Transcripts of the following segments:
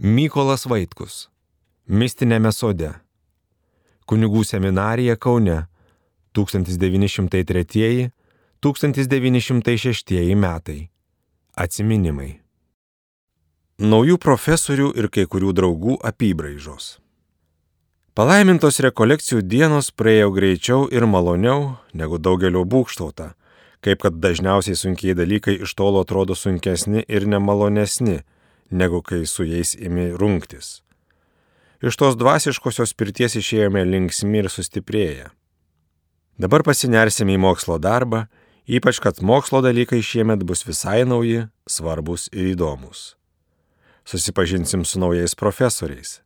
Mykolas Vaitkus. Mistinėme sode. Kunigų seminarija Kaune 1903-1906 metai. Atsiminimai. Naujų profesorių ir kai kurių draugų apibraižos. Palaimintos rekolekcijų dienos praėjo greičiau ir maloniau negu daugelio būkštauta, kaip kad dažniausiai sunkiai dalykai iš tolo atrodo sunkesni ir nemalonesni, negu kai su jais imi rungtis. Iš tos dvasiškosios pirties išėjome linksmi ir sustiprėję. Dabar pasinersime į mokslo darbą, ypač kad mokslo dalykai šiemet bus visai nauji, svarbus ir įdomus. Susipažinsim su naujais profesoriais,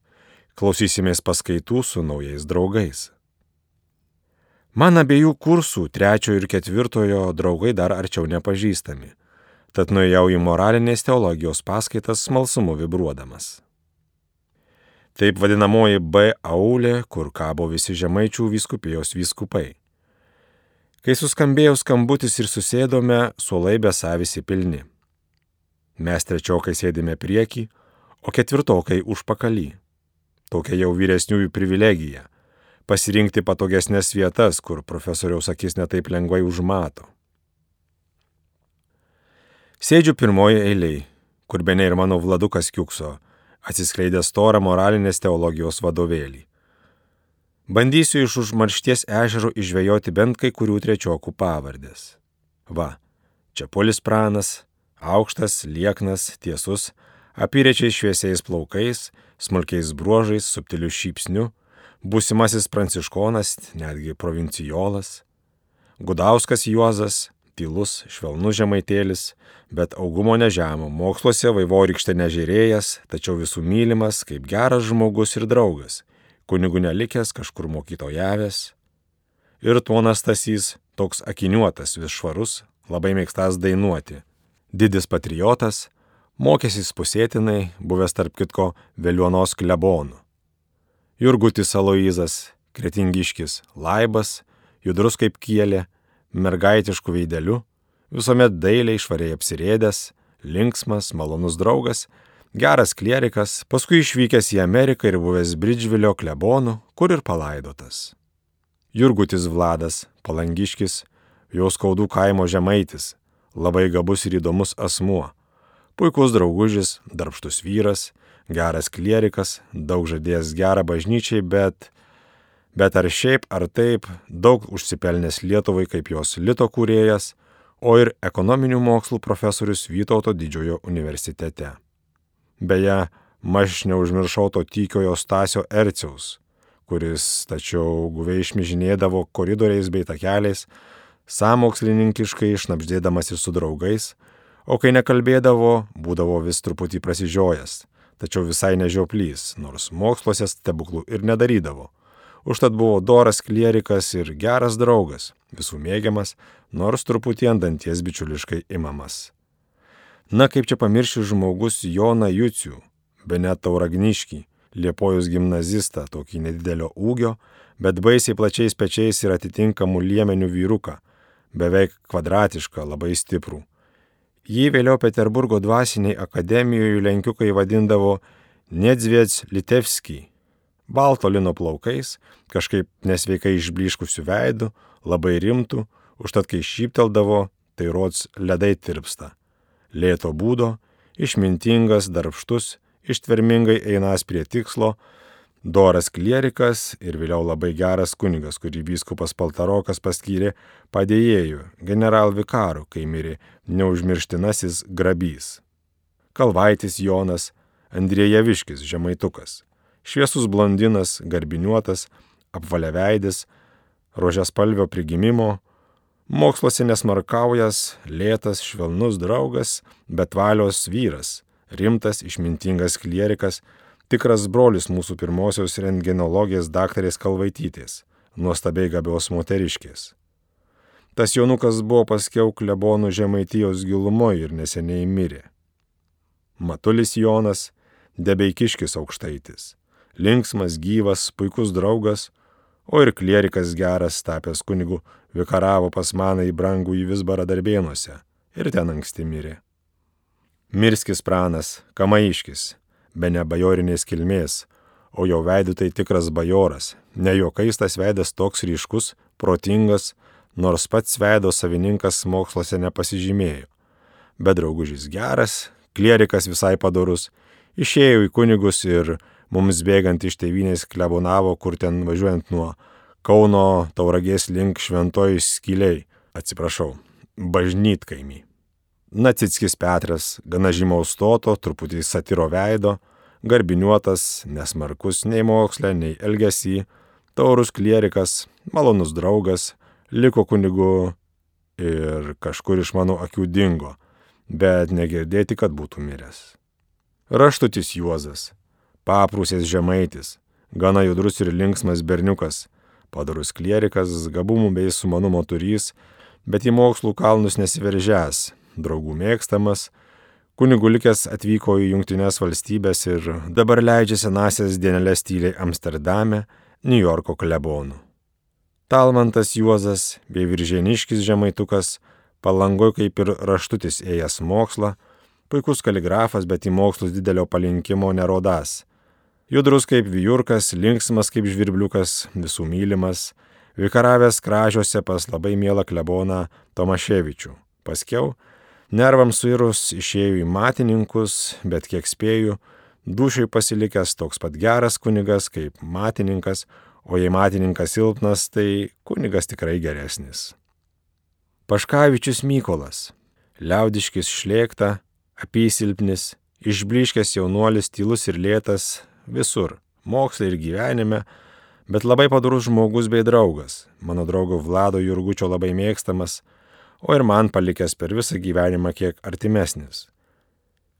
klausysimės paskaitų su naujais draugais. Man abiejų kursų, trečiojo ir ketvirtojo, draugai dar arčiau nepažįstami, tad nuėjau į moralinės teologijos paskaitas smalsumu vibruodamas. Taip vadinamoji B aulė, kur kabo visi žemaičių vyskupijos vyskupai. Kai suskambėjo skambutis ir susėdome, suolai besavisi pilni. Mes trečiokai sėdime prieki, o ketvirtokai užpakalį. Tokia jau vyresniųjų privilegija - pasirinkti patogesnės vietas, kur profesoriaus akis netaip lengvai užmato. Sėdžiu pirmoji eiliai, kur be ne ir mano vladukas kiukso, atsiskleidęs storą moralinės teologijos vadovėlį. Bandysiu iš užmaršties ežero išvėjoti bent kai kurių trečiokų pavardės. Va, čia polis pranas, aukštas, lieknas, tiesus, apirečiais šviesiais plaukais, smulkiais bruožais, subtiliu šypsniu, būsimasis pranciškonas, netgi provincijolas, Gudauskas Juozas, tylus, švelnus žemaitėlis, bet augumo nežemo, moksluose vaivorykštė nežėrėjas, tačiau visų mylimas, kaip geras žmogus ir draugas kunigų nelikęs, kažkur mokytojavęs. Ir tuonas tasys, toks akiniuotas, vis švarus, labai mėgstas dainuoti. Didis patriotas, mokėsis pusėtinai, buvęs tarp kitko Veliuonos klebonų. Jurgutis Aloizas, kretingiškis, laibas, judrus kaip kielė, mergaitiškų veidelių, visuomet dailiai švariai apsirėdęs, linksmas, malonus draugas geras klierikas, paskui išvykęs į Ameriką ir buvęs Bridžvilio klebonu, kur ir palaidotas. Jurgutis Vladas, palangiškis, jo skaudų kaimo žemaitis, labai gabus ir įdomus asmuo, puikus draugužis, darbštus vyras, geras klierikas, daug žadėjęs gerą bažnyčiai, bet, bet ar šiaip ar taip, daug užsipelnęs Lietuvai kaip jos lito kūrėjas, o ir ekonominių mokslų profesorius Vytauto didžiojo universitete. Beje, maž neužmiršau to tykiojo Stasio Erciaus, kuris tačiau guviai išmižinėdavo koridoriais bei takeliais, samokslininkiškai išnapždėdamas ir su draugais, o kai nekalbėdavo, būdavo vis truputį prasižiojęs, tačiau visai nežioplys, nors moksluose stebuklų ir nedarydavo. Užtat buvo doras klierikas ir geras draugas, visų mėgiamas, nors truputį ant danties bičiuliškai imamas. Na kaip čia pamirši žmogus Joną Jucių, be net tauragniškį, Liepojus gimnazistą, tokį nedidelio ūgio, bet baisiai plačiais pečiais ir atitinkamų liemenių vyruką, beveik kvadratišką, labai stiprų. Jį vėliau Peterburgo dvasiniai akademijoje lenkiukai vadindavo Nedzviec Litevskį. Balto lino plaukais, kažkaip nesveikai išbliškusių veidų, labai rimtų, užtat kai šypteldavo, tai rods ledai tirpsta lėto būdo, išmintingas, darbštus, ištvermingai einas prie tikslo, doras klierikas ir vėliau labai geras kunigas, kurį vyskupas Paltarokas paskyrė padėjėjų, generalvikaru, kai mirė neužmirštinasis grabys. Kalvaitis Jonas, Andrėjaviškis, žemaitukas, šviesus blondinas, garbiniuotas, apvaliaveidis, rožiaspalvio prigimimo, Moksluose nesmarkaujas, lėtas, švelnus draugas, bet valios vyras, rimtas, išmintingas klierikas, tikras brolis mūsų pirmosios rengenologijos daktarės Kalvaitytės, nuostabiai gabios moteriškės. Tas jaunukas buvo paskiau klebonų žemaitijos gilumoje ir neseniai mirė. Matulis Jonas, debeikiškis aukštaitis, linksmas, gyvas, puikus draugas, o ir klierikas geras, tapęs kunigu, vikaravo pas maną į brangų į Visbarą darbėnuose ir ten anksti mirė. Mirskis pranas, Kamaiškis, be ne bajorinės kilmės, o jo veidu tai tikras bajoras. Ne juokais tas veidas toks ryškus, protingas, nors pats veido savininkas moksluose nepasižymėjo. Bet draugužys geras, klierikas visai padorus, išėjo į kunigus ir mums bėgant iš tėvynės klebonavo, kur ten važiuojant nuo Kauno tauragės link šventojų skiliai, atsiprašau, bažnytkaimį. Nacickis Petras, gana žymaus stoto, truputį satiro veido, garbiniuotas, nesmarkus nei moksle, nei elgesy, taurus klierikas, malonus draugas, liko kunigu ir kažkur iš mano akių dingo, bet negirdėti, kad būtų miręs. Raštutis Juozas, paprūsės žemaitis, gana judrus ir linksmas berniukas, padarus klierikas, gabumų bei sumanumo turys, bet į mokslų kalnus nesiveržęs, draugų mėgstamas, kunigų likęs atvyko į Junktinės valstybės ir dabar leidžia senasias dienelės tyliai Amsterdame, New Yorko klebonų. Talmantas Juozas bei Viržėniškis žemaitukas, palangoj kaip ir raštutis ėjęs mokslą, puikus kaligrafas, bet į mokslus didelio palinkimo nerodas Judrus kaip vyjurkas, linksmas kaip žvirbliukas, visų mylimas, vikaravęs kražiuose pas labai mielą kleboną Tomaševičių. Paskiau, nervams suirus išėjo į matininkus, bet kiek spėjau, dušiai pasilikęs toks pat geras kunigas kaip matininkas, o jei matininkas silpnas, tai kunigas tikrai geresnis. Paškavičius Mykolas, liaudiškis šlėkta, apysilpnis, išbliškęs jaunuolis, tylus ir lėtas, visur - moksle ir gyvenime, bet labai padorus žmogus bei draugas, mano draugo Vlado Jurgučio labai mėgstamas, o ir man palikęs per visą gyvenimą kiek artimesnis.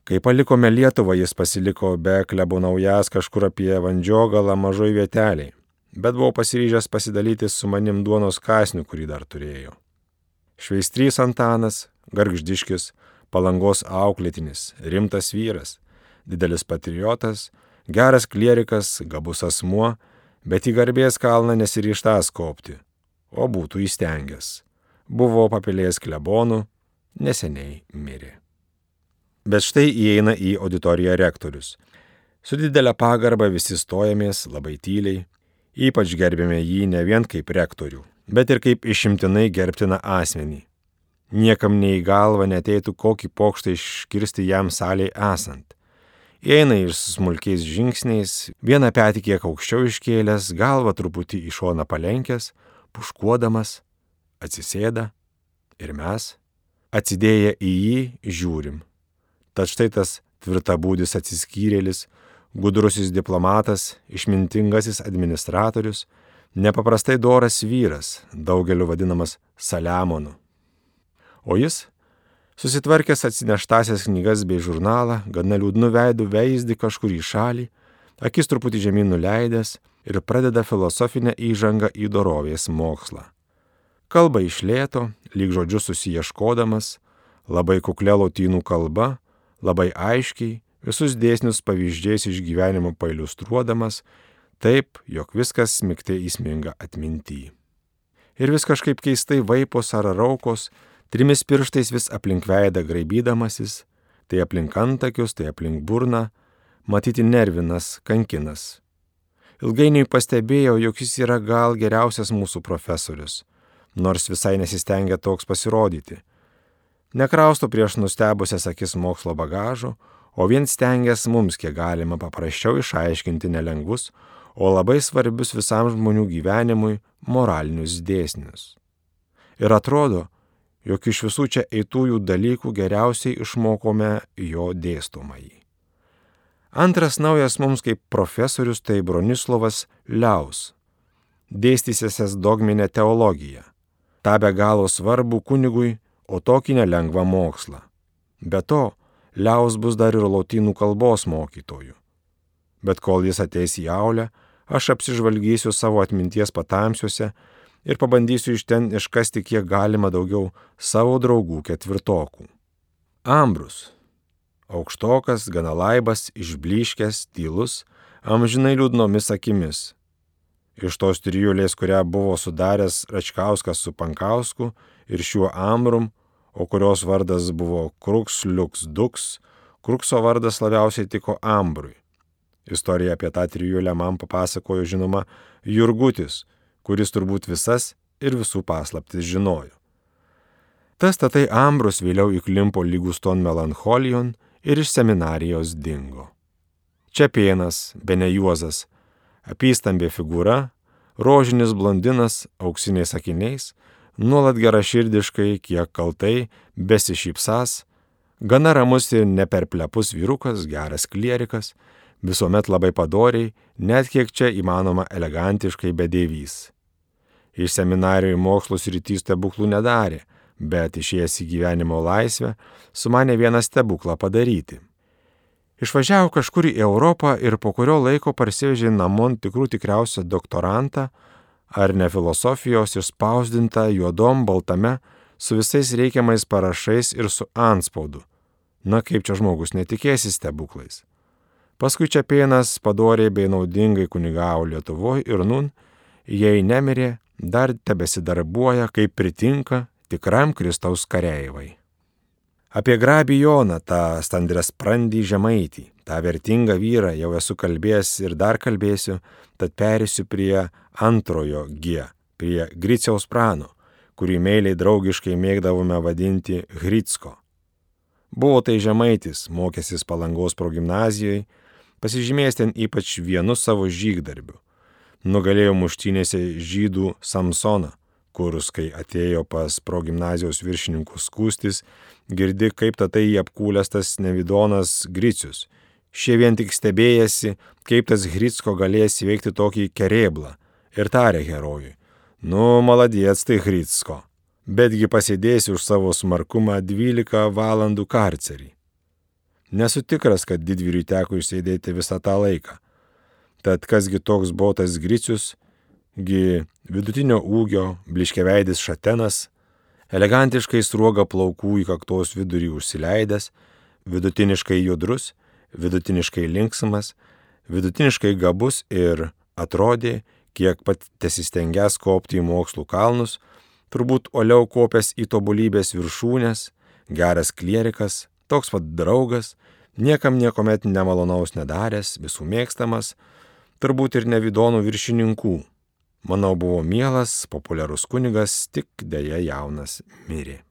Kai palikome Lietuvą, jis pasiliko be klebų naujas kažkur apie Vandžiogalą mažoj vieteliai, bet buvau pasiryžęs pasidalyti su manim duonos kasniu, kurį dar turėjo. Šveistrys Antanas, Gargždiškis, palangos auklėtinis, rimtas vyras, didelis patriotas, geras klierikas, gabus asmuo, bet į garbės kalną nesiryštas kopti, o būtų įstengęs. Buvo papilės klebonų, neseniai mirė. Bet štai įeina į auditoriją rektorius. Su didelė pagarba visi stojamės labai tyliai, ypač gerbėme jį ne vien kaip rektorių, bet ir kaip išimtinai gerbtiną asmenį. Niekam nei galva neteitų kokį pokštą iškirsti jam salėje esant. Įeina ir smulkiais žingsniais, vieną petį kiek aukščiau iškėlęs, galvą truputį į šoną palenkęs, puškuodamas, atsisėda ir mes, atsidėję į jį, žiūrim. Tad štai tas tvirtabūdis atsiskyrėlis, gudrusis diplomatas, išmintingasis administratorius, nepaprastai doras vyras, daugeliu vadinamas Saliamonu. O jis Susitvarkęs atsineštasias knygas bei žurnalą, gana liūdnu veidu veizdį kažkur į šalį, akis truputį žemyn nuleidęs ir pradeda filosofinę įžangą į dorovės mokslą. Kalba iš lėto, lyg žodžiu susieškodamas, labai kuklė lotynų kalba, labai aiškiai, visus dėsnius pavyzdžiais iš gyvenimo pailustruodamas, taip, jog viskas smigtai įsminga atmintyje. Ir vis kažkaip keistai vaipos ar raukos, trimis pirštais vis aplink veidą graibydamasis, tai aplink antakius, tai aplink burną, matyti nervinas, kankinas. Ilgainiui pastebėjau, jog jis yra gal geriausias mūsų profesorius, nors visai nesistengia toks pasirodyti. Nekrausto prieš nustebusias akis mokslo bagažo, o vien stengiasi mums kiek galima paprasčiau išaiškinti nelengvus, o labai svarbius visam žmonių gyvenimui moralinius dėsnius. Ir atrodo, jog iš visų čia eitųjų dalykų geriausiai išmokome jo dėstomąjį. Antras naujas mums kaip profesorius tai Bronislovas Liaus, dėstysėsės dogminę teologiją, tą be galo svarbų kunigui, o tokį nelengvą mokslą. Be to, Liaus bus dar ir lotynų kalbos mokytojų. Bet kol jis ateis į Aulę, aš apsižvalgysiu savo atminties patamsiuose ir pabandysiu iš ten iškasti kiek galima daugiau savo draugų ketvirtokų. Ambrus. Aukštokas, gana laibas, išbliškęs, tylus, amžinai liūdnomis akimis. Iš tos trijulės, kurią buvo sudaręs Račkauskas su Pankausku ir šiuo Amrum, o kurios vardas buvo Kruks Liuks Duks, Krukso vardas labiausiai tiko Ambrui, Istoriją apie tą trijulę man papasakojo žinoma Jurgutis, kuris turbūt visas ir visų paslaptis žinojo. Tas tatai Ambrus vėliau įklimpo lyguston melancholijon ir iš seminarijos dingo. Čiapienas, bene Juozas, apystambė figūra, rožinis blondinas auksiniais akiniais, nuolat geraširdiškai, kiek kaltai, besišypsas, gana ramus ir neperplepus vyrukas, geras klierikas, visuomet labai padoriai, net kiek čia įmanoma elegantiškai bedėvys. Iš seminarijų mokslus rytys stebuklų nedarė, bet išėjęs į gyvenimo laisvę, sumanė vieną stebuklą padaryti. Išvažiavo kažkur į Europą ir po kurio laiko parsivežė namon tikrų tikriausią doktorantą, ar ne filosofijos išspausdintą juodom baltame, su visais reikiamais parašais ir su anspaudu. Na kaip čia žmogus netikėsi stebuklais. Paskui Čiapienas padoriai bei naudingai kunigavo Lietuvoje ir nun, jei nemirė, dar tebesidarbuoja, kaip pritinka tikram Kristaus kareivai. Apie grabį Joną, tą standrės prandį žemaitį, tą vertingą vyrą jau esu kalbėjęs ir dar kalbėsiu, tad perėsiu prie antrojo G, prie Griciaus prano, kurį meiliai draugiškai mėgdavome vadinti Hritsko. Buvo tai žemaitis, mokėsis palangos progymnazijoje, pasižymėjęs ten ypač vienu savo žygdarbiu. Nugalėjo muštynėse žydų Samsoną, kurus, kai atėjo pas progymnazijos viršininkus skūstis, girdi, kaip tatai jį apkūlęs tas nevidonas Gricius. Šie vien tik stebėjasi, kaip tas Gritsko galės įveikti tokį kerėblą ir tarė herojui. Nu, maladies tai Gritsko. Betgi pasidėsi už savo smarkumą 12 valandų karcerį. Nesu tikras, kad didvyriui teko išsėdėti visą tą laiką. Tad kasgi toks buvo tas gricius, gi vidutinio ūgio, bliškeveidis šatenas, elegantiškai sruoga plaukų į kaktos vidurį užsileidęs, vidutiniškai judrus, vidutiniškai linksmas, vidutiniškai gabus ir atrodė, kiek pat tesistengęs kopti į mokslų kalnus, turbūt oliau kopęs į tobulybės viršūnės, geras klierikas, toks pat draugas, niekam niekuomet nemalonaus nedaręs, visų mėgstamas, turbūt ir nevydonų viršininkų. Manau, buvo mielas, populiarus kunigas, tik dėja jaunas mirė.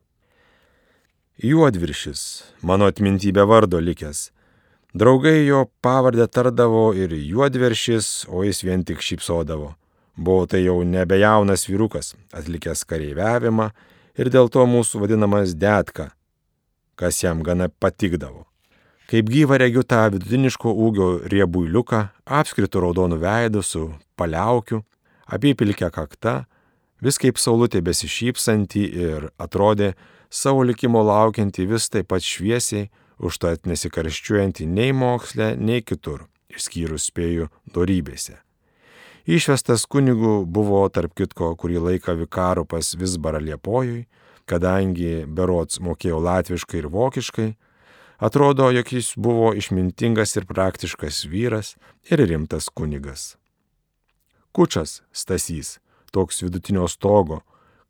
Juodviršis, mano atmintybė vardo likęs. Draugai jo pavardę tardavo ir juodviršis, o jis vien tik šypsodavo. Buvo tai jau nebejaunas vyrukas, atlikęs kareiviavimą ir dėl to mūsų vadinamas detka, kas jam gana patikdavo. Kaip gyva regiu tą vidutiniško ūgio riebuiliuką, apskritų raudonų veidų su paliaukiu, apipilkę kakta, vis kaip saulutė besišypsanti ir atrodė savo likimo laukianti vis taip pat šviesiai, užtat nesikarščiuojanti nei moksle, nei kitur, išskyrus spėjų dorybėse. Išvestas kunigų buvo tarp kitko kurį laiką vikarų pas Visbarą Liepojui, kadangi berots mokėjau latviškai ir vokiškai, atrodo, jog jis buvo išmintingas ir praktiškas vyras ir rimtas kunigas. Kučas Stasys, toks vidutinio stogo,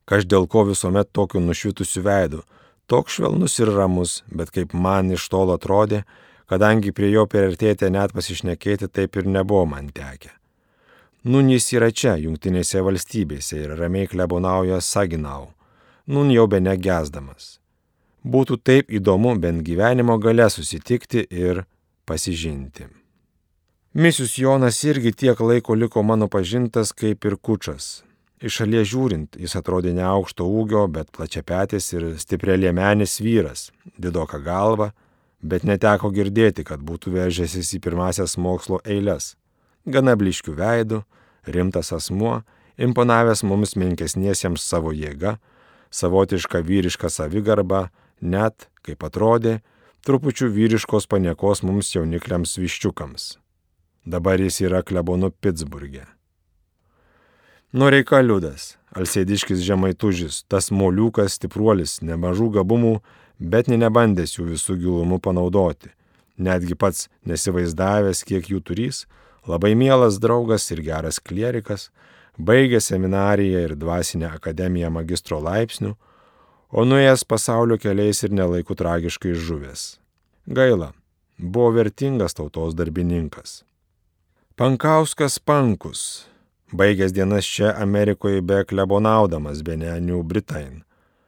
kaž dėl ko visuomet tokiu nušvitusiu veidu, toks švelnus ir ramus, bet kaip man iš tolo atrodė, kadangi prie jo perartėti net pasišnekėti taip ir nebuvo man tekę. Nun jis yra čia, jungtinėse valstybėse ir ramiai klebonauja Saginau, nun jau be negesdamas. Būtų taip įdomu bent gyvenimo gale susitikti ir pasižinti. Misius Jonas irgi tiek laiko liko mano pažintas kaip ir kučas. Iš šalies žiūrint, jis atrodė ne aukšto ūgio, bet plačiapetės ir stiprialiemenis vyras, didoka galva, bet neteko girdėti, kad būtų vežęsis į pirmasias mokslo eiles. Gana bliškių veidų, rimtas asmuo, imponavęs mums menkesniesiems savo jėga, savotišką vyrišką savigarbą, net, kaip atrodė, trupučių vyriškos paniekos mums jaunikliams viščiukams. Dabar jis yra klebonu Pittsburgė. Noreika liudas, alsėdiškis žemaitužis, tas moliukas stipruolis, nemažų gabumų, bet ne nebandęs jų visų gilumų panaudoti. Netgi pats nesivaizdavęs, kiek jų turys, labai mielas draugas ir geras klierikas, baigė seminariją ir dvasinę akademiją magistro laipsnių, o nuėjęs pasaulio keliais ir nelaikų tragiškai žuvęs. Gaila, buvo vertingas tautos darbininkas. Pankauskas Pankus, baigęs dienas čia Amerikoje be klebonaudamas Benenių Britain.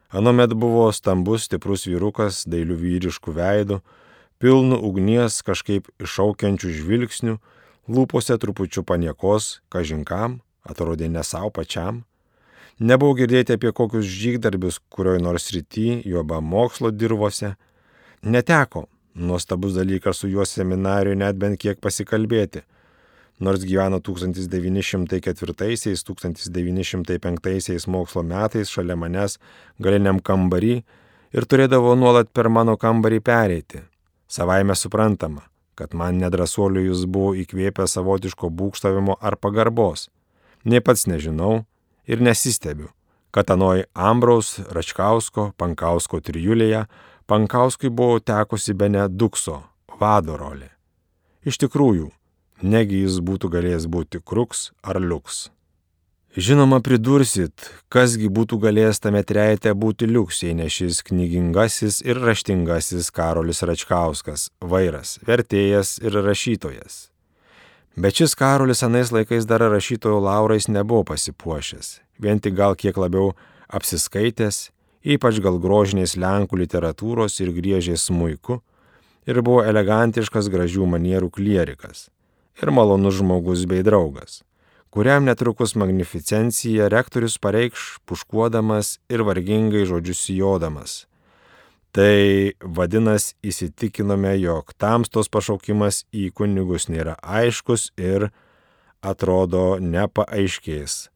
Anomet buvo stambus, stiprus vyrukas, dailių vyriškų veidų, pilnu ugnies kažkaip iššaukiančių žvilgsnių, lūpose trupučių paniekos, kažinkam, atrodė ne savo pačiam. Nebuvo girdėti apie kokius žygdarbius kurioj nors rytį, juoba mokslo dirvose. Neteko, nuostabus dalykas su juo seminarijoje net bent kiek pasikalbėti nors gyveno 1904-1905 mokslo metais šalia manęs galiniam kambarį ir turėdavo nuolat per mano kambarį pereiti. Savaime suprantama, kad man nedrasuoliu jis buvo įkvėpę savotiško būkštavimo ar pagarbos. Nei pats nežinau ir nesistebiu, kad anoji Ambraus, Račkausko, Pankausko trijulėje Pankauskui buvo tekusi be ne dukso, vado rolė. Iš tikrųjų, negi jis būtų galėjęs būti kruks ar liuks. Žinoma, pridursit, kasgi būtų galėjęs tame trejate būti liuks, jei ne šis knygingasis ir raštingasis Karolis Račkauskas, vairas, vertėjas ir rašytojas. Bet šis Karolis anais laikais dar rašytojo laurais nebuvo pasipuošęs, vien tik gal kiek labiau apsiskaitęs, ypač gal grožiniais lenkų literatūros ir griežės smūiku, ir buvo elegantiškas gražių manierų klierikas ir malonus žmogus bei draugas, kuriam netrukus magnificencija rektorius pareikš puškuodamas ir vargingai žodžius sijodamas. Tai vadinasi įsitikinome, jog tamstos pašaukimas į kunigus nėra aiškus ir atrodo nepaaiškės.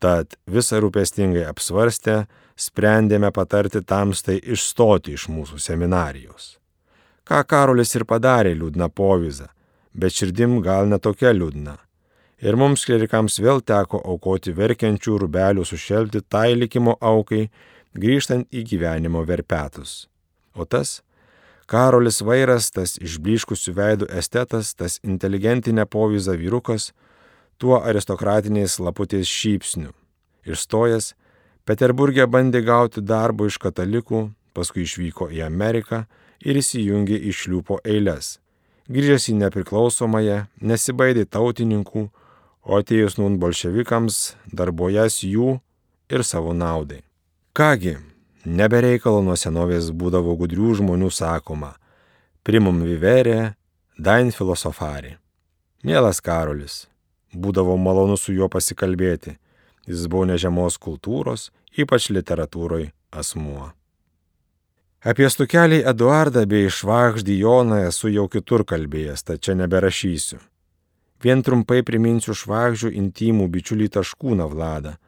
Tad visą rūpestingai apsvarstę, sprendėme patarti tamstai išstoti iš mūsų seminarijos. Ką Karolis ir padarė liūdna povyza bet širdim gal netokia liūdna. Ir mums klerikams vėl teko aukoti verkiančių rubelių sušelti tai likimo aukai, grįžtant į gyvenimo verpetus. O tas Karolis Vairas, tas išbliškusių veidų estetas, tas inteligentinė povyza vyrukas, tuo aristokratiniais laputės šypsniu. Išstojęs, Peterburgė bandė gauti darbo iš katalikų, paskui išvyko į Ameriką ir įsijungė į šliūpo eilės grįžęs į nepriklausomąją, nesibaidė tautininkų, o atėjus nun bolševikams darbojas jų ir savo naudai. Kągi, nebereikalo nuo senovės būdavo gudrių žmonių sakoma, primum viverė, dain filosofari. Mielas Karolis, būdavo malonu su juo pasikalbėti, jis buvo nežemos kultūros, ypač literatūroje asmuo. Apie stukelį Eduardą bei švagždį Joną esu jau kitur kalbėjęs, tad čia neberašysiu. Vien trumpai priminsiu švagždžių intimų bičiulį Taškūną Vladą,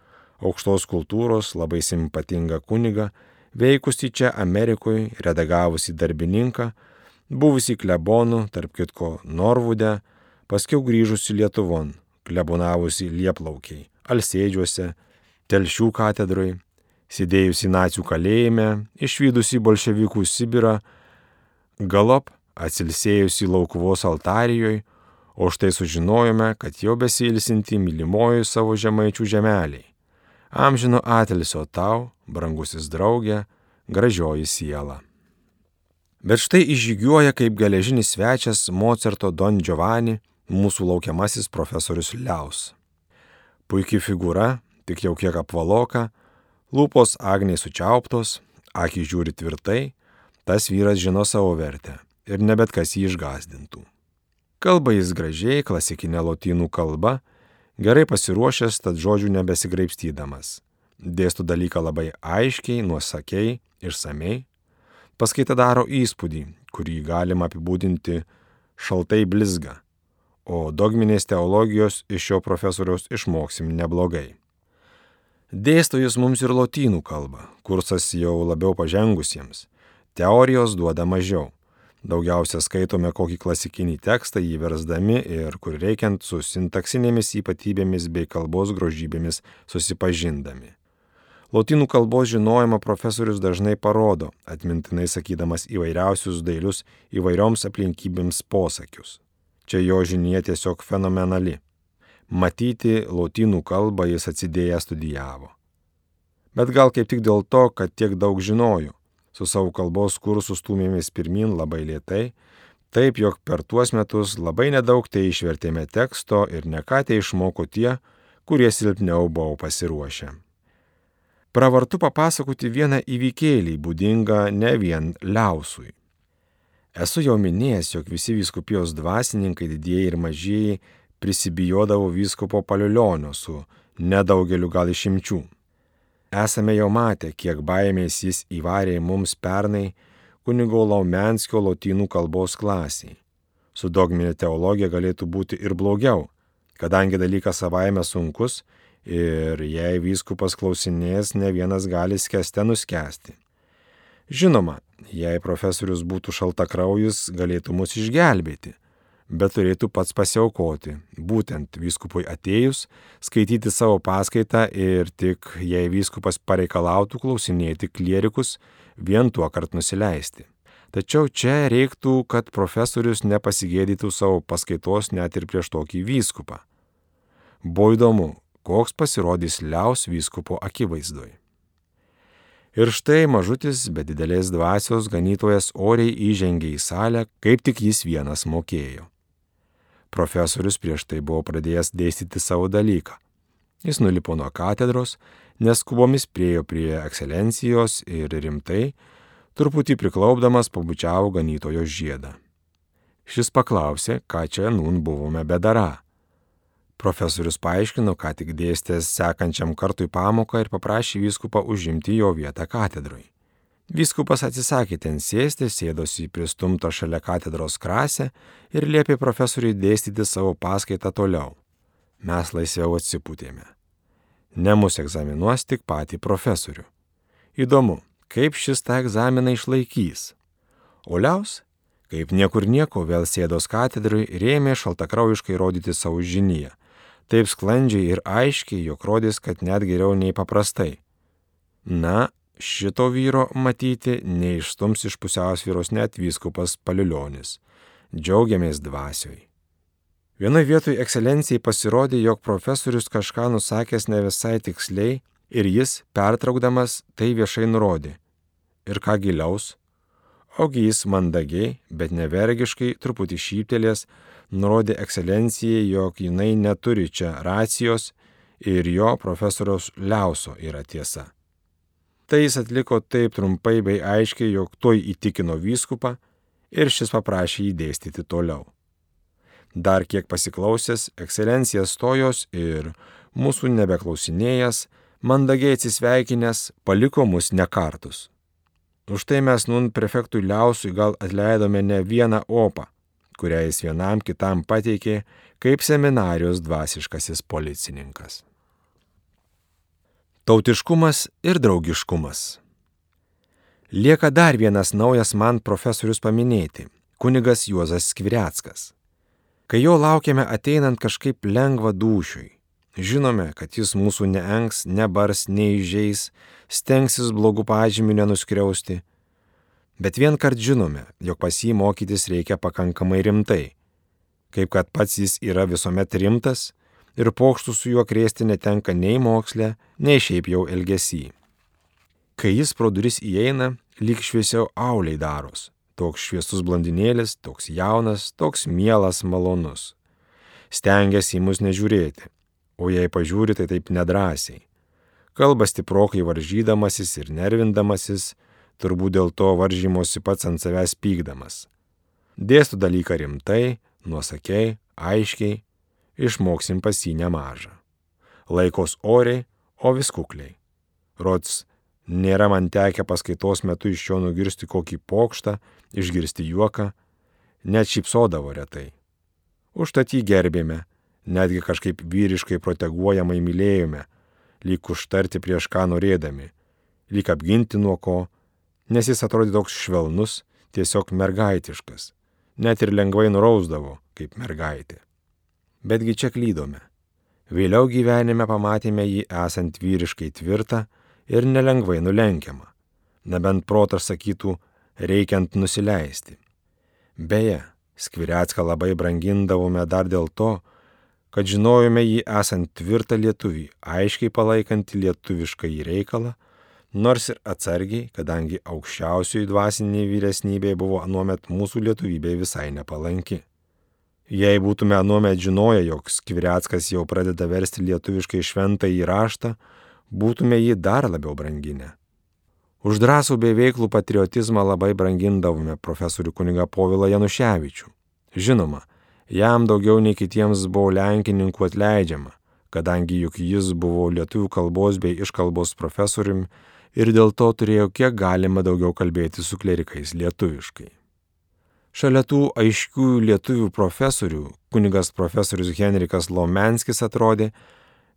aukštos kultūros, labai simpatingą kunigą, veikusi čia Amerikoje, redagavusi darbininką, buvusi klebonų, tarp kitko Norvude, paskiau grįžusi Lietuvon, klebonavusi Lieplaukiai, Alsėdžiuose, Telšių katedroje, sėdėjusi nacijų kalėjime, išvykusi bolševikų Sibirą, galop atsilsėjusi laukuvos altarijoje, o štai sužinojome, kad jau besilsinti mylimoji savo žemaičių žemeliai. Amžino atilsio tau, brangusis draugė, gražioji siela. Bet štai išžygiuoja kaip geležinis svečias Mozarto Don Giovanni, mūsų laukiamasis profesorius Liaus. Puikiai figūra, tik jau kiek apvaloka, Lūpos agniai sučiauptos, akį žiūri tvirtai, tas vyras žino savo vertę ir ne bet kas jį išgazdintų. Kalba jis gražiai, klasikinė lotynų kalba, gerai pasiruošęs, tad žodžių nebesigraipstydamas. Dėstų dalyką labai aiškiai, nuosakiai, išsamei. Paskaita daro įspūdį, kurį galima apibūdinti šaltai blizga, o dogminės teologijos iš šio profesoriaus išmoksim neblogai. Dėsto jis mums ir lotynų kalbą, kursas jau labiau pažengusiems. Teorijos duoda mažiau. Daugiausia skaitome kokį klasikinį tekstą jį versdami ir kur reikiant su sintaksinėmis ypatybėmis bei kalbos grožybėmis susipažindami. Lotynų kalbos žinojimą profesorius dažnai parodo, atmintinai sakydamas įvairiausius dailius įvairioms aplinkybėms posakius. Čia jo žinie tiesiog fenomenali. Matyti lotynų kalbą jis atsidėję studijavo. Bet gal kaip tik dėl to, kad tiek daug žinojo, su savo kalbos kursu stumėmės pirmin labai lietai, Taip, jog per tuos metus labai nedaug tai išvertėme teksto ir ne ką tai išmoko tie, kurie silpniau buvo pasiruošę. Pravartu papasakoti vieną įvykėlį būdingą ne vien liausui. Esu jau minėjęs, jog visi vyskupijos dvasininkai, didieji ir mažieji, prisibijodavo vyskupo paliulionio su nedaugeliu gal išimčių. Esame jau matę, kiek baimės jis įvarė mums pernai kunigo Laumenskio lotynų kalbos klasiai. Su dogminė teologija galėtų būti ir blogiau, kadangi dalykas savaime sunkus ir jei vyskupas klausinės, ne vienas gali skeste nuskesti. Žinoma, jei profesorius būtų šaltakraujus, galėtų mus išgelbėti, bet turėtų pats pasiaukoti, būtent vyskupui atėjus, skaityti savo paskaitą ir tik jei vyskupas pareikalautų klausinėti klierikus, vien tuo kart nusileisti. Tačiau čia reiktų, kad profesorius nepasigėdytų savo paskaitos net ir prieš tokį vyskupą. Buvo įdomu, koks pasirodys liaus vyskupo akivaizdoje. Ir štai mažutis, be didelės dvasios ganytojas oriai įžengė į salę, kaip tik jis vienas mokėjo. Profesorius prieš tai buvo pradėjęs dėstyti savo dalyką. Jis nulipo nuo katedros, neskubomis priejo prie ekscelencijos ir rimtai, truputį priklaupdamas pabučiavo ganytojo žiedą. Šis paklausė, ką čia nun buvome bedara. Profesorius paaiškino, ką tik dėstęs sekančiam kartui pamoką ir paprašė vyskupą užimti jo vietą katedroje. Vyskupas atsisakė ten sėsti, sėdosi į pristumtą šalia katedros krasę ir liepė profesoriui dėstyti savo paskaitą toliau. Mes laisviau atsipūtėme. Ne mus egzaminuos tik patį profesorių. Įdomu, kaip šis tą egzaminą išlaikys. Oliaus, kaip niekur nieko, vėl sėdos katedrui ir ėmė šaltakraujiškai rodyti savo žiniją taip sklandžiai ir aiškiai, jog rodys, kad net geriau nei paprastai. Na, šito vyro matyti neištums iš pusiausvyros net vyskupas Paliulionis. Džiaugiamės dvasioj. Vienoje vietoje ekscelencijai pasirodė, jog profesorius kažką nusakęs ne visai tiksliai ir jis, pertraukdamas, tai viešai nurodė. Ir ką giliaus? Ogi jis mandagiai, bet nevergiškai, truputį šyptelės, nurodė ekscelencijai, jog jinai neturi čia racijos ir jo profesoriaus Liauso yra tiesa. Tai jis atliko taip trumpai bei aiškiai, jog toj įtikino vyskupą ir šis paprašė jį dėstyti toliau. Dar kiek pasiklausęs, ekscelencija stojos ir mūsų nebeklausinėjęs, mandagiai atsisveikinęs, paliko mus nekartus. Už tai mes nun prefektui Liausui gal atleidome ne vieną opą, kurią jis vienam kitam pateikė kaip seminarijos dvasiškasis policininkas. Tautiškumas ir draugiškumas. Lieka dar vienas naujas man profesorius paminėti - kunigas Juozas Skvireckas. Kai jo laukiame ateinant kažkaip lengva dušiui, žinome, kad jis mūsų neengs, nebars, neižeis, stengsis blogų pažymių nenuskriausti, Bet vien kart žinome, jog pas jį mokytis reikia pakankamai rimtai, kaip kad pats jis yra visuomet rimtas ir pokštų su juo krėsti netenka nei moksle, nei šiaip jau elgesy. Kai jis pro duris įeina, lyg šviesiau auliai daros, toks šviesus blondinėlis, toks jaunas, toks mielas, malonus. Stengiasi į mus nežiūrėti, o jei pažiūri, tai taip nedrasiai. Kalba stiprokai varžydamasis ir nervindamasis, turbūt dėl to varžymosi pats ant savęs pykdamas. Dėstų dalyką rimtai, nuosakiai, aiškiai, išmoksim pas jį nemažą. Laikos oriai, o vis kukliai. Rods, nėra man tekę paskaitos metu iš jo nugirsti kokį pokštą, išgirsti juoką, net šypsodavo retai. Užtat jį gerbėme, netgi kažkaip vyriškai proteguojamai mylėjome, lyg užtarti prieš ką norėdami, lyg apginti nuo ko, nes jis atrodė toks švelnus, tiesiog mergaitiškas, net ir lengvai nurausdavo kaip mergaitė. Betgi čia klydome. Vėliau gyvenime pamatėme jį esant vyriškai tvirtą ir nelengvai nulenkiamą, nebent protas sakytų, reikiant nusileisti. Beje, Skvirecką labai brangindavome dar dėl to, kad žinojome jį esant tvirtą lietuvį, aiškiai palaikantį lietuvišką į reikalą, nors ir atsargiai, kadangi aukščiausioji dvasiniai vyresnybė buvo anuomet mūsų lietuvybė visai nepalanki. Jei būtume anuomet žinoję, jog Skvireckas jau pradeda versti lietuviškai šventą įraštą, būtume jį dar labiau branginę. Už drąsų bei veiklų patriotizmą labai brangindavome profesorių kuniga Povilą Januševičių. Žinoma, jam daugiau nei kitiems buvo lenkininkų atleidžiama, kadangi juk jis buvo lietuvių kalbos bei iškalbos profesoriumi ir dėl to turėjo kiek galima daugiau kalbėti su klerikais lietuviškai. Šalia tų aiškių lietuvių profesorių, kunigas profesorius Henrikas Lomenskis atrodė,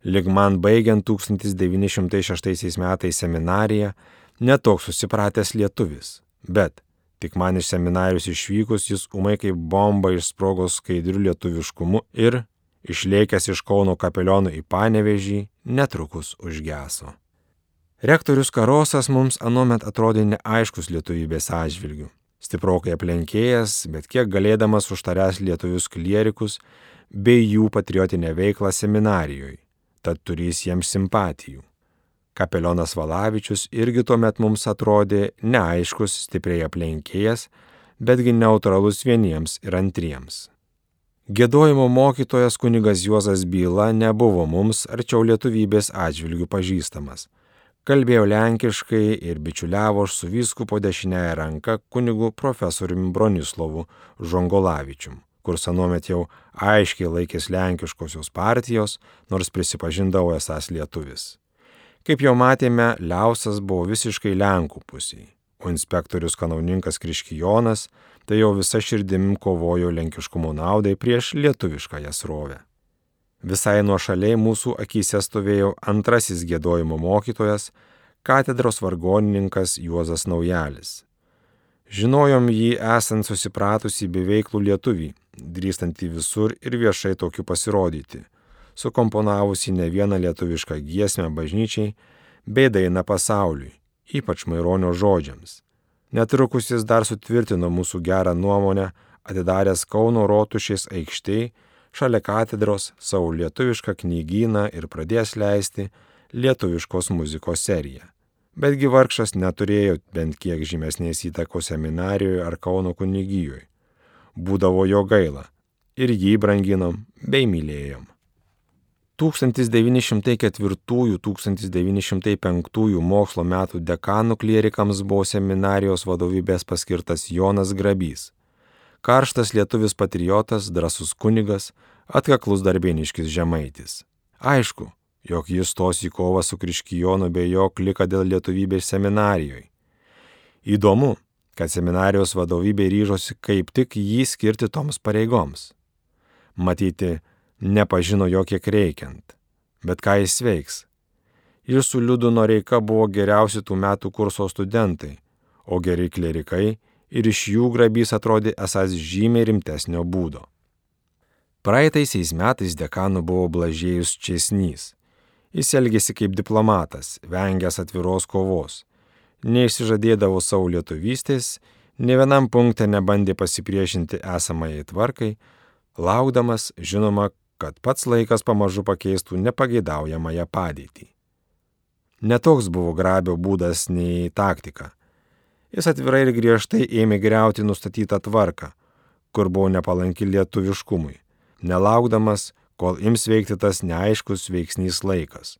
lig man baigiant 1906 metais seminariją, netoks susipratęs lietuvis, bet tik man iš seminarijos išvykus jis umai kaip bomba išsprogo skaidriu lietuviškumu ir, išlėkęs iš Kauno kapelionų į Panevežį, netrukus užgeso. Rektorius Karosas mums anuomet atrodė neaiškus lietuvybės atžvilgių, stiprokai aplenkėjęs, bet kiek galėdamas užtaręs lietuvius klierikus bei jų patriotinę veiklą seminarijoje, tad turės jiems simpatijų. Kapelionas Valavičius irgi tuomet mums atrodė neaiškus, stipriai aplenkėjęs, betgi neutralus vieniems ir antriems. Gėdojimo mokytojas kunigas Juozas Byla nebuvo mums arčiau lietuvybės atžvilgių pažįstamas. Kalbėjo lenkiškai ir bičiuliavo su vyskupo dešinėje ranka kunigu profesoriumi Bronislovu Žongolavičium, kur sanuomet jau aiškiai laikės lenkiškosios partijos, nors prisipažindavo esas lietuvis. Kaip jau matėme, Liausas buvo visiškai Lenkų pusiai, o inspektorius kanauninkas Kriškijonas tai jau visa širdim kovojo lenkiškumo naudai prieš lietuviškąją srovę. Visai nuo šaliai mūsų akise stovėjo antrasis gėdojimo mokytojas, katedros vargonininkas Juozas Naujalis. Žinojom jį esant susipratusi beveiklų lietuvį, drįstantį visur ir viešai tokiu pasirodyti – sukomponavusi ne vieną lietuvišką giesmę bažnyčiai bei dainą pasauliui, ypač Maironio žodžiams. Netrukus jis dar sutvirtino mūsų gerą nuomonę, atidaręs Kauno rotušės aikštėje šalia katedros savo lietuvišką knygyną ir pradės leisti lietuviškos muzikos seriją. Betgi vargšas neturėjo bent kiek žymesnės įtakos seminarijoje ar Kauno kunigijoje. Būdavo jo gaila ir jį branginom bei mylėjom. 1904-1905 mokslo metų dekanų klierikams buvo seminarijos vadovybės paskirtas Jonas Grabys. Karštas lietuvis patriotas, drasus kunigas, atkaklus darbiniškis žemaitis. Aišku, jog jis stos į kovą su Kriškijonu bei jo klika dėl lietuvybės seminarijoje. Įdomu, kad seminarijos vadovybė ryžosi kaip tik jį skirti toms pareigoms. Matyti, nepažino jo kiek reikiant. Bet ką jis veiks? Jis su Liudu Noreika buvo geriausi tų metų kurso studentai, o geri klerikai ir iš jų grabys atrodė esas žymiai rimtesnio būdo. Praeitaisiais metais dekanų buvo Blažėjus Česnys. Jis elgėsi kaip diplomatas, vengęs atviros kovos. Neišsižadėdavo savo lietuvystės, ne vienam punktė nebandė pasipriešinti esamai tvarkai, laukdamas, žinoma, kad pats laikas pamažu pakeistų nepageidaujamąją padėtį. Netoks buvo grabio būdas nei taktika. Jis atvirai ir griežtai ėmė greuti nustatytą tvarką, kur buvo nepalanki lietuviškumui, nelaukdamas, kol ims veikti tas neaiškus veiksnys laikas.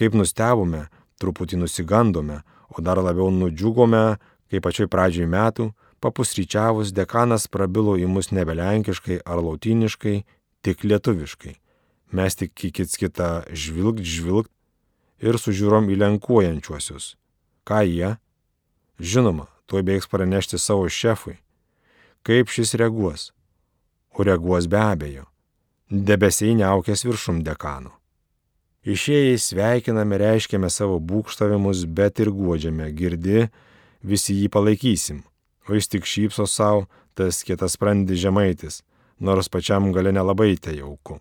Kaip nustebome, truputį nusigandome, o dar labiau nudžiugome, kai pačioj pradžioj metų, papusryčiavus dekanas prabilo į mus nebelenkiškai ar lautiniškai, tik lietuviškai. Mes tik į kits kitą žvilgt, žvilgt ir sužiūrom į lenkuojančiuosius. Ką jie? Žinoma, tuoj bėgs pranešti savo šefui. Kaip šis reaguos? O reaguos be abejo. Debesiai neaukės viršum dekano. Išėjai sveikiname, reiškiame savo būkštavimus, bet ir guodžiame, girdi, visi jį palaikysim. O jis tik šypso savo, tas kietas sprandi žemaitis, nors pačiam gale nelabai tai jauku.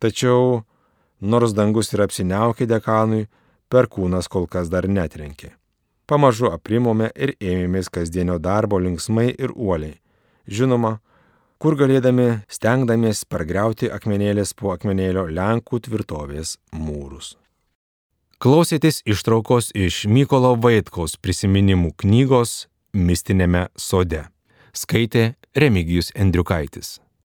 Tačiau, nors dangus ir apsiniaukė dekanui, perkūnas kol kas dar netrenkė. Pamažu aprimome ir ėmėmės kasdienio darbo linksmai ir uoliai. Žinoma, kur galėdami stengdamiesi pargriauti akmenėlės po akmenėlio Lenkų tvirtovės mūrus. Klausėtės ištraukos iš Mykolo Vaitkaus prisiminimų knygos Mistinėme sode. Skaitė Remigijus Endriukaitis.